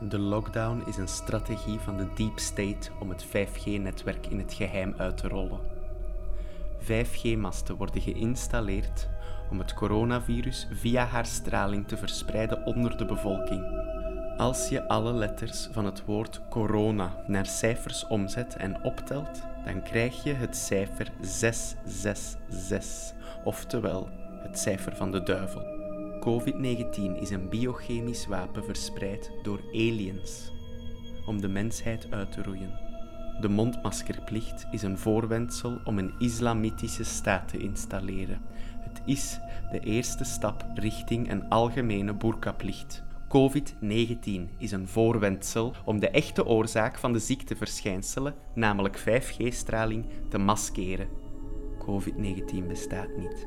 De lockdown is een strategie van de deep state om het 5G-netwerk in het geheim uit te rollen. 5G-masten worden geïnstalleerd om het coronavirus via haar straling te verspreiden onder de bevolking. Als je alle letters van het woord corona naar cijfers omzet en optelt, dan krijg je het cijfer 666, oftewel het cijfer van de duivel. COVID-19 is een biochemisch wapen verspreid door aliens om de mensheid uit te roeien. De mondmaskerplicht is een voorwendsel om een islamitische staat te installeren. Het is de eerste stap richting een algemene boerkaplicht. COVID-19 is een voorwendsel om de echte oorzaak van de ziekteverschijnselen, namelijk 5G-straling, te maskeren. COVID-19 bestaat niet.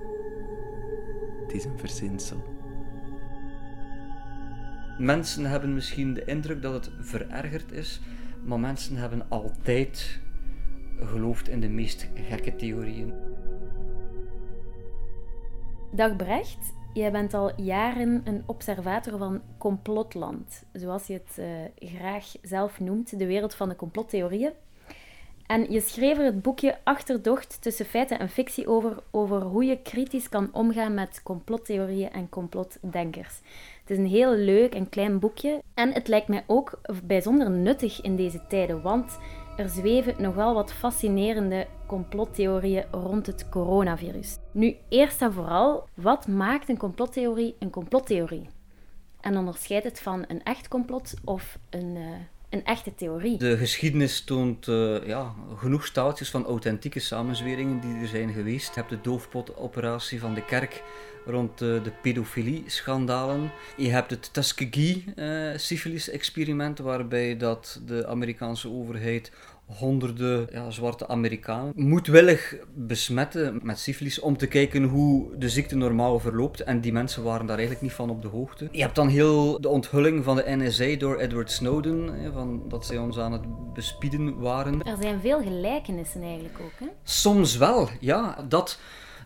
Het is een verzinsel. Mensen hebben misschien de indruk dat het verergerd is, maar mensen hebben altijd geloofd in de meest gekke theorieën. Dag Brecht, jij bent al jaren een observator van complotland, zoals je het uh, graag zelf noemt, de wereld van de complottheorieën. En je schreef er het boekje Achterdocht tussen feiten en fictie over, over hoe je kritisch kan omgaan met complottheorieën en complotdenkers. Het is een heel leuk en klein boekje en het lijkt mij ook bijzonder nuttig in deze tijden, want er zweven nog wel wat fascinerende complottheorieën rond het coronavirus. Nu, eerst en vooral, wat maakt een complottheorie een complottheorie? En onderscheidt het van een echt complot of een, uh, een echte theorie? De geschiedenis toont uh, ja, genoeg staaltjes van authentieke samenzweringen die er zijn geweest. Je hebt de doofpotoperatie van de kerk rond de, de pedofilie-schandalen. Je hebt het Tuskegee-syphilis-experiment, waarbij dat de Amerikaanse overheid honderden ja, zwarte Amerikanen moedwillig besmetten met syfilis om te kijken hoe de ziekte normaal verloopt. En die mensen waren daar eigenlijk niet van op de hoogte. Je hebt dan heel de onthulling van de NSA door Edward Snowden, van dat zij ons aan het bespieden waren. Er zijn veel gelijkenissen eigenlijk ook. Hè? Soms wel, ja. Dat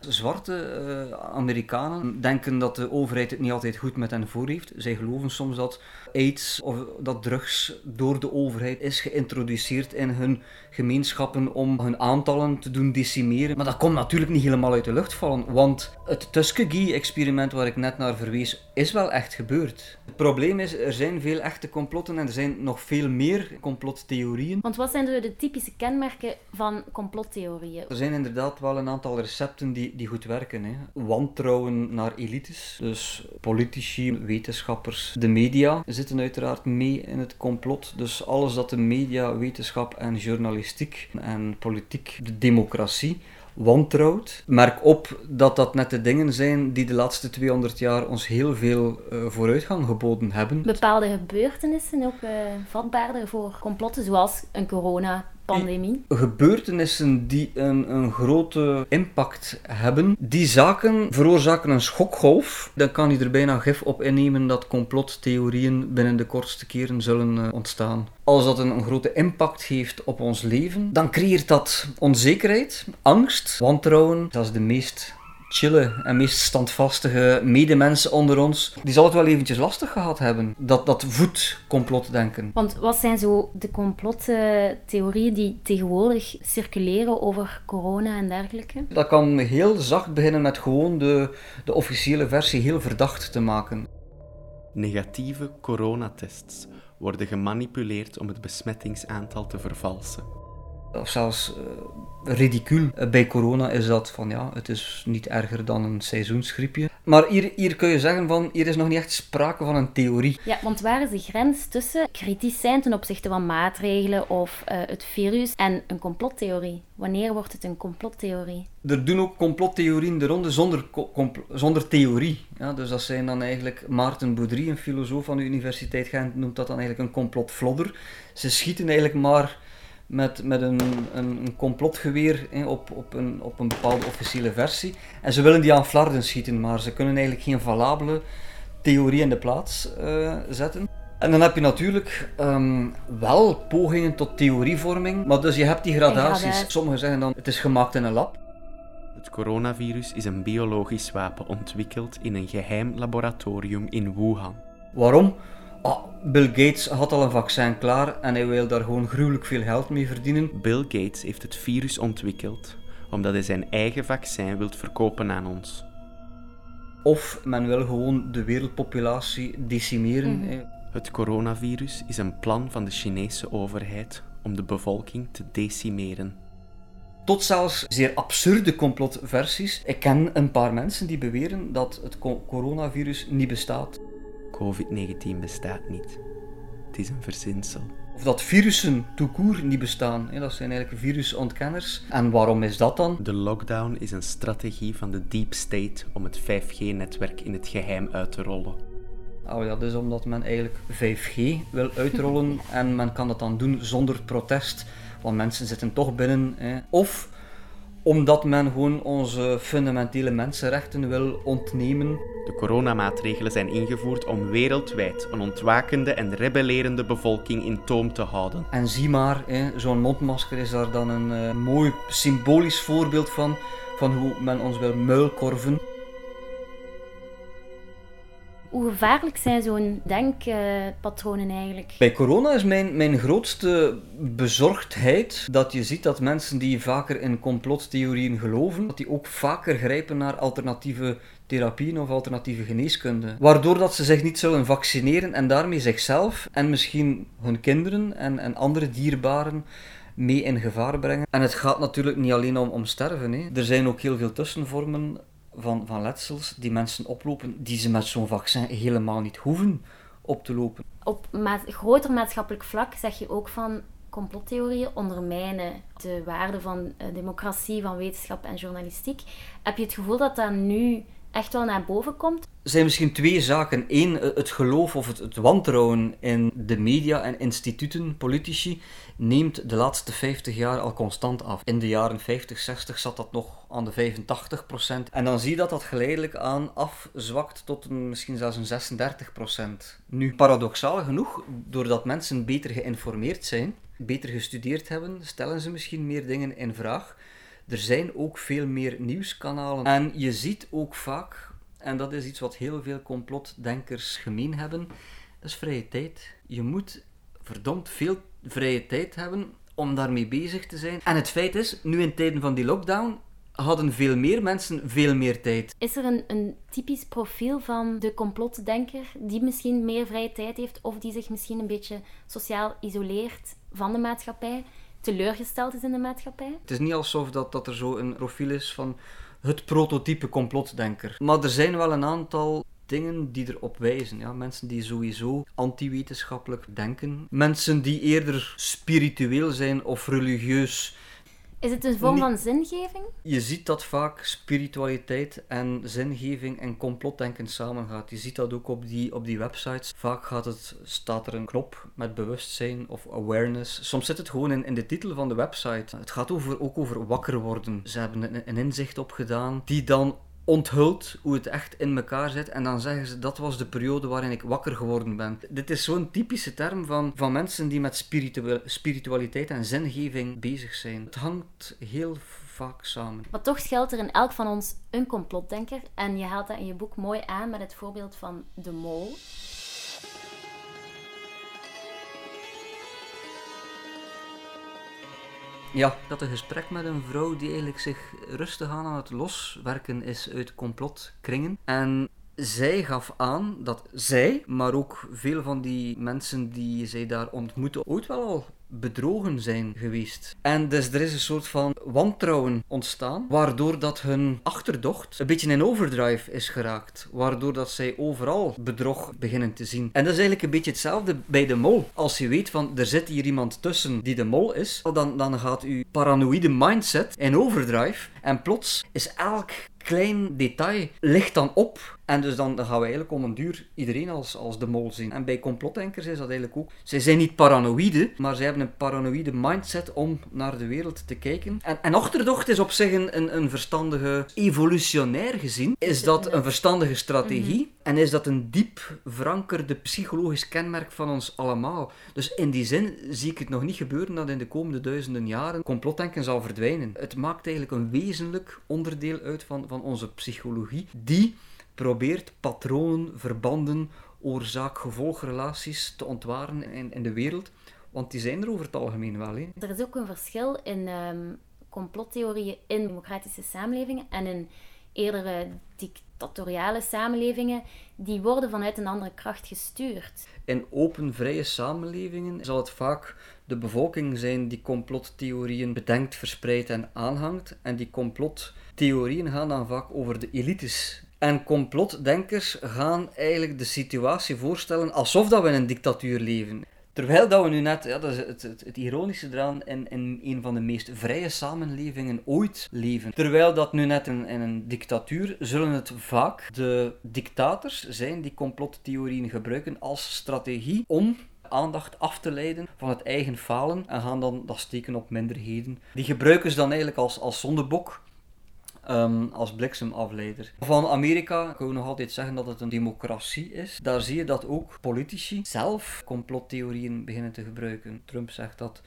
zwarte uh, Amerikanen denken dat de overheid het niet altijd goed met hen voor heeft. Zij geloven soms dat aids of dat drugs door de overheid is geïntroduceerd in hun gemeenschappen om hun aantallen te doen decimeren. Maar dat komt natuurlijk niet helemaal uit de lucht vallen, want het Tuskegee-experiment waar ik net naar verwees, is wel echt gebeurd. Het probleem is, er zijn veel echte complotten en er zijn nog veel meer complottheorieën. Want wat zijn de typische kenmerken van complottheorieën? Er zijn inderdaad wel een aantal recepten die, die goed werken. Hè. Wantrouwen naar elites, dus politici, wetenschappers, de media zitten uiteraard mee in het complot. Dus alles dat de media, wetenschap en journalistiek en politiek, de democratie wantrouwt. Merk op dat dat net de dingen zijn die de laatste 200 jaar ons heel veel uh, vooruitgang geboden hebben. Bepaalde gebeurtenissen ook uh, vatbaarder voor complotten, zoals een corona pandemie? Gebeurtenissen die een, een grote impact hebben, die zaken veroorzaken een schokgolf. Dan kan je er bijna gif op innemen dat complottheorieën binnen de kortste keren zullen uh, ontstaan. Als dat een, een, grote impact heeft op ons leven, dan creëert dat onzekerheid, angst, wantrouwen. Dat is de meest chille en meest standvastige medemensen onder ons, die zal het wel eventjes lastig gehad hebben. Dat, dat voedt complotdenken. Want wat zijn zo de complottheorieën die tegenwoordig circuleren over corona en dergelijke? Dat kan heel zacht beginnen met gewoon de, de officiële versie heel verdacht te maken. Negatieve coronatests worden gemanipuleerd om het besmettingsaantal te vervalsen of zelfs uh, ridicuul bij corona is dat van ja, het is niet erger dan een seizoensgriepje. Maar hier, hier kun je zeggen van, hier is nog niet echt sprake van een theorie. Ja, want waar is de grens tussen kritisch zijn ten opzichte van maatregelen of uh, het virus en een complottheorie? Wanneer wordt het een complottheorie? Er doen ook complottheorieën de ronde zonder, zonder theorie. Ja, dus dat zijn dan eigenlijk Maarten Boudry, een filosoof van de Universiteit Gent, noemt dat dan eigenlijk een complotflodder. Ze schieten eigenlijk maar met, met een, een, een complotgeweer hè, op, op, een, op een bepaalde officiële versie. En ze willen die aan flarden schieten, maar ze kunnen eigenlijk geen valabele theorie in de plaats uh, zetten. En dan heb je natuurlijk um, wel pogingen tot theorievorming, maar dus je hebt die gradaties. Sommigen zeggen dan het is gemaakt in een lab. Het coronavirus is een biologisch wapen ontwikkeld in een geheim laboratorium in Wuhan. Waarom? Ah, Bill Gates had al een vaccin klaar en hij wil daar gewoon gruwelijk veel geld mee verdienen. Bill Gates heeft het virus ontwikkeld omdat hij zijn eigen vaccin wilt verkopen aan ons. Of men wil gewoon de wereldpopulatie decimeren. Mhm. Het coronavirus is een plan van de Chinese overheid om de bevolking te decimeren. Tot zelfs zeer absurde complotversies. Ik ken een paar mensen die beweren dat het co- coronavirus niet bestaat. COVID-19 bestaat niet. Het is een verzinsel. Of dat virussen court niet bestaan. hè. Dat zijn eigenlijk virusontkenners. En waarom is dat dan? De lockdown is een strategie van de deep state om het 5G-netwerk in het geheim uit te rollen. Oh, dat is omdat men eigenlijk 5G wil uitrollen en men kan dat dan doen zonder protest, want mensen zitten toch binnen. Hè. Of omdat men gewoon onze fundamentele mensenrechten wil ontnemen. De coronamaatregelen zijn ingevoerd om wereldwijd een ontwakende en rebellerende bevolking in toom te houden. En zie maar, zo'n mondmasker is daar dan een eh, mooi symbolisch voorbeeld van, van hoe men ons wil muilkorven. Gevaarlijk zijn zo'n denkpatronen eigenlijk? Bij corona is mijn, mijn grootste bezorgdheid dat je ziet dat mensen die vaker in complottheorieën geloven, dat die ook vaker grijpen naar alternatieve therapieën of alternatieve geneeskunde. Waardoor dat ze zich niet zullen vaccineren en daarmee zichzelf en misschien hun kinderen en, en andere dierbaren mee in gevaar brengen. En het gaat natuurlijk niet alleen om, om sterven. Er zijn ook heel veel tussenvormen van, van letsels die mensen oplopen die ze met zo'n vaccin helemaal niet hoeven op te lopen. Op ma- groter maatschappelijk vlak zeg je ook van complottheorieën ondermijnen de waarde van eh, democratie, van wetenschap en journalistiek. Heb je het gevoel dat dat nu echt wel naar boven komt? Er zijn misschien twee zaken. Eén, het geloof of het, wantrouwen in de media en instituten, politici, neemt de laatste 50 jaar al constant af. In de jaren 50, 60 zat dat nog aan de 85% En dan zie je dat dat geleidelijk aan afzwakt tot een, misschien zelfs een 36% Nu, paradoxaal genoeg, doordat mensen beter geïnformeerd zijn, beter gestudeerd hebben, stellen ze misschien meer dingen in vraag. Er zijn ook veel meer nieuwskanalen. En je ziet ook vaak, en dat is iets wat heel veel complotdenkers gemeen hebben, dat is vrije tijd. Je moet verdomd veel vrije tijd hebben om daarmee bezig te zijn. En het feit is, nu in tijden van die lockdown, hadden veel meer mensen veel meer tijd. Is er een, een typisch profiel van de complotdenker die misschien meer vrije tijd heeft of die zich misschien een beetje sociaal isoleert van de maatschappij, teleurgesteld is in de maatschappij? Het is niet alsof dat, dat er zo een profiel is van het prototype complotdenker. Maar er zijn wel een aantal dingen die erop wijzen. Ja? Mensen die sowieso anti-wetenschappelijk denken. Mensen die eerder spiritueel zijn of religieus. Is het een vorm Nee. van zingeving? Je ziet dat vaak spiritualiteit en zingeving en complotdenken samengaat. Je ziet dat ook op die, op die websites. Vaak gaat het, staat er een knop met bewustzijn of awareness. Soms zit het gewoon in, in de titel van de website. Het gaat over, ook over wakker worden. Ze hebben een, een inzicht opgedaan die dan onthult hoe het echt in elkaar zit. En dan zeggen ze, dat was de periode waarin ik wakker geworden ben. Dit is zo'n typische term van, van mensen die met spiritu- spiritualiteit en zingeving bezig zijn. Het hangt heel vaak samen. Maar toch schuilt er in elk van ons een complotdenker. En je haalt dat in je boek mooi aan met het voorbeeld van de mol. Ja, had een gesprek met een vrouw die eigenlijk zich rustig aan aan het loswerken is uit complotkringen. En zij gaf aan dat zij, maar ook veel van die mensen die zij daar ontmoeten, ooit wel al bedrogen zijn geweest. En dus er is een soort van wantrouwen ontstaan, waardoor dat hun achterdocht een beetje in overdrive is geraakt. Waardoor dat zij overal bedrog beginnen te zien. En dat is eigenlijk een beetje hetzelfde bij de mol. Als je weet van, er zit hier iemand tussen die de mol is, dan, dan gaat uw paranoïde mindset in overdrive. En plots is elk klein detail ligt dan op. En dus dan, dan gaan we eigenlijk om een duur iedereen als, als de mol zien. En bij complotdenkers is dat eigenlijk ook. Zij zijn niet paranoïde, maar zij hebben een paranoïde mindset om naar de wereld te kijken. En, en achterdocht is op zich een, een, een verstandige, evolutionair gezien, is dat een verstandige strategie. En is dat een diep verankerde psychologisch kenmerk van ons allemaal. Dus in die zin zie ik het nog niet gebeuren dat in de komende duizenden jaren complotdenken zal verdwijnen. Het maakt eigenlijk een wezenlijk onderdeel uit van, van onze psychologie, die probeert patronen, verbanden oorzaak-gevolgrelaties te ontwaren in, in de wereld. Want die zijn er over het algemeen wel. Hè. Er is ook een verschil in um, complottheorieën in democratische samenlevingen en in eerdere dictatoriale samenlevingen, die worden vanuit een andere kracht gestuurd. In open, vrije samenlevingen zal het vaak de bevolking zijn die complottheorieën bedenkt, verspreidt en aanhangt. En die complottheorieën gaan dan vaak over de elites. En complotdenkers gaan eigenlijk de situatie voorstellen alsof dat we in een dictatuur leven. Terwijl dat we nu net, ja, dat is het, het, ironische eraan, in, in een van de meest vrije samenlevingen ooit leven. Terwijl dat nu net in, in een dictatuur, zullen het vaak de dictators zijn die complottheorieën gebruiken als strategie om aandacht af te leiden van het eigen falen en gaan dan dat steken op minderheden. Die gebruiken ze dan eigenlijk als, als zondebok Um, als bliksemafleider. Van Amerika kan we nog altijd zeggen dat het een democratie is. Daar zie je dat ook politici zelf complottheorieën beginnen te gebruiken. Trump zegt dat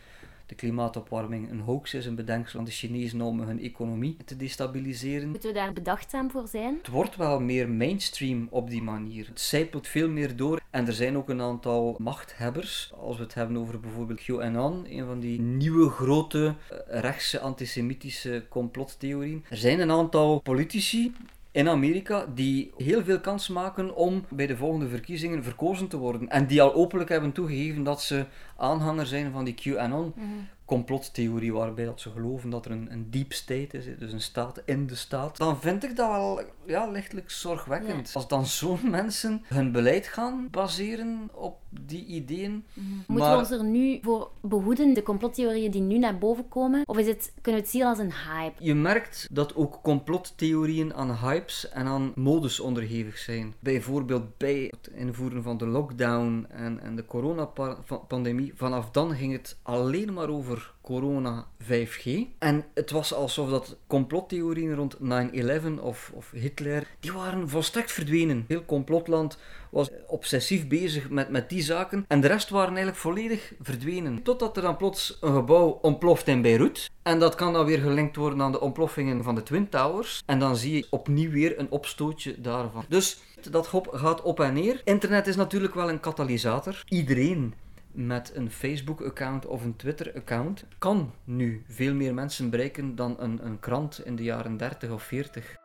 de klimaatopwarming een hoax is, een bedenksel van de Chinezen om hun economie te destabiliseren. Moeten we daar bedachtzaam voor zijn? Het wordt wel meer mainstream op die manier. Het zijpelt veel meer door en er zijn ook een aantal machthebbers. Als we het hebben over bijvoorbeeld QAnon, een van die nieuwe grote eh, rechtse antisemitische complottheorieën. Er zijn een aantal politici in Amerika die heel veel kans maken om bij de volgende verkiezingen verkozen te worden. En die al openlijk hebben toegegeven dat ze aanhanger zijn van die QAnon. Mm complottheorie waarbij dat ze geloven dat er een, een deep state is, dus een staat in de staat, dan vind ik dat wel ja, lichtelijk zorgwekkend. Als dan zo'n mensen hun beleid gaan baseren op die ideeën. Mm Moeten we ons er nu voor behoeden, de complottheorieën die nu naar boven komen? Of is het, kunnen we het zien als een hype? Je merkt dat ook complottheorieën aan hypes en aan modus onderhevig zijn. Bijvoorbeeld bij het invoeren van de lockdown en, en de coronapandemie, vanaf dan ging het alleen maar over corona 5G. En het was alsof dat complottheorieën rond 9-11 of, of Hitler, die waren volstrekt verdwenen. Heel complotland was obsessief bezig met, met die zaken. En de rest waren eigenlijk volledig verdwenen. Totdat er dan plots een gebouw ontploft in Beirut. En dat kan dan weer gelinkt worden aan de ontploffingen van de Twin Towers. En dan zie je opnieuw weer een opstootje daarvan. Dus dat gaat op en neer. Internet is natuurlijk wel een katalysator. Iedereen met een Facebook-account of een Twitter-account kan nu veel meer mensen bereiken dan een, een krant in de jaren 30 of 40.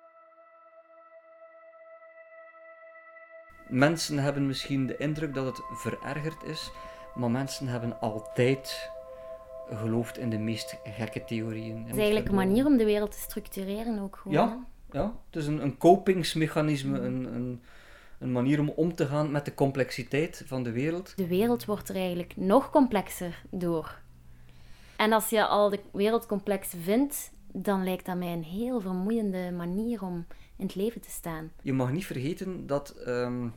Mensen hebben misschien de indruk dat het verergerd is, maar mensen hebben altijd geloofd in de meest gekke theorieën. Het is eigenlijk een manier om de wereld te structureren ook gewoon. Ja, ja het is een, een kopingsmechanisme, een, een een manier om om te gaan met de complexiteit van de wereld. De wereld wordt er eigenlijk nog complexer door. En als je al de wereld complex vindt, dan lijkt dat mij een heel vermoeiende manier om in het leven te staan. Je mag niet vergeten dat ehm,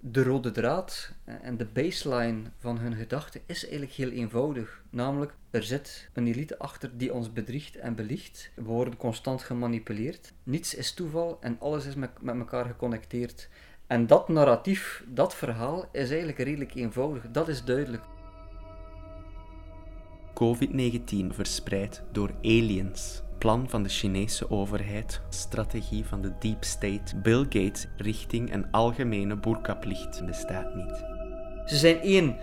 de rode draad en de baseline van hun gedachten is eigenlijk heel eenvoudig. Namelijk, er zit een elite achter die ons bedriegt en belicht. We worden constant gemanipuleerd. Niets is toeval en alles is met, met elkaar geconnecteerd. En dat narratief, dat verhaal, is eigenlijk redelijk eenvoudig. Dat is duidelijk. COVID-19 verspreid door aliens. Plan van de Chinese overheid, strategie van de deep state, Bill Gates richting een algemene boerkaplicht bestaat niet. Ze zijn één,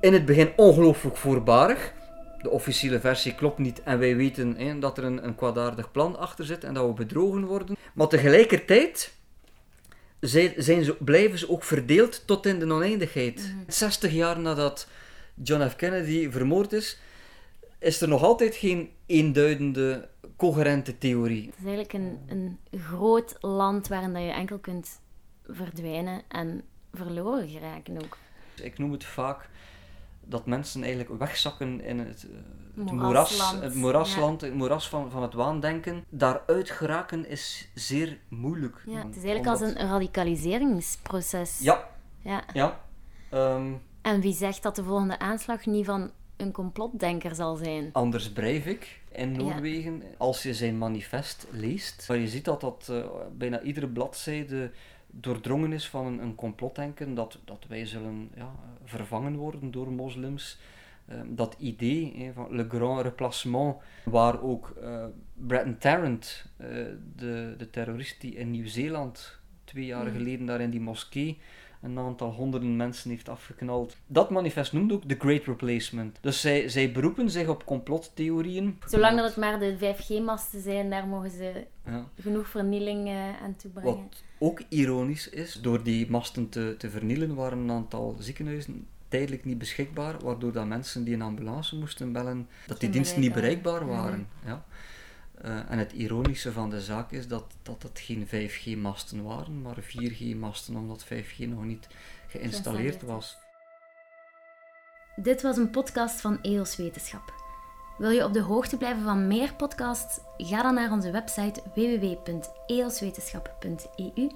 in het begin ongelooflijk voorbarig. De officiële versie klopt niet en wij weten hè, dat er een, een kwaadaardig plan achter zit en dat we bedrogen worden. Maar tegelijkertijd zijn ze, blijven ze ook verdeeld tot in de oneindigheid. 60 mhm. jaar nadat John F. Kennedy vermoord is, is er nog altijd geen eenduidende, coherente theorie. Het is eigenlijk een, een groot land waarin dat je enkel kunt verdwijnen en verloren geraken ook. Ik noem het vaak dat mensen eigenlijk wegzakken in het, eh, het moeras, het moerasland, het moeras van, van het waandenken. Daaruit geraken is zeer moeilijk. Ja, het is eigenlijk als een radicaliseringsproces. Ja. Ja. ja. Ehm, en wie zegt dat de volgende aanslag niet van een complotdenker zal zijn? Anders Breivik in Noorwegen, als je zijn manifest leest, maar je ziet dat dat uh, bijna iedere bladzijde doordrongen is van een, een complotdenken dat, dat wij zullen ja, vervangen worden door moslims. Ehm, dat idee van le grand replacement, waar ook uh, Bretton Tarrant, uh, de, de terrorist die in Nieuw-Zeeland twee jaar hmm. geleden daar in die moskee een aantal honderden mensen heeft afgeknald. Dat manifest noemt ook The Great Replacement. Dus zij, zij beroepen zich op complottheorieën. Zolang dat het maar de 5G-masten zijn, daar mogen ze Ja. genoeg vernieling eh, aan toebrengen. Wat ook ironisch is, door die masten te, te vernielen waren een aantal ziekenhuizen tijdelijk niet beschikbaar, waardoor dat mensen die een ambulance moesten bellen, dat die diensten niet bereikbaar. bereikbaar waren. Ja. Eh, en het ironische van de zaak is dat, dat het geen 5G-masten waren, maar 4G-masten, omdat 5G nog niet geïnstalleerd Geïnstalleerd was. Dit was een podcast van EOS Wetenschap. Wil je op de hoogte blijven van meer podcasts? Ga dan naar onze website www.eoswetenschap.eu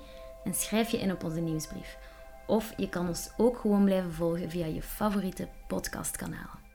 en schrijf je in op onze nieuwsbrief. Of je kan ons ook gewoon blijven volgen via je favoriete podcastkanalen.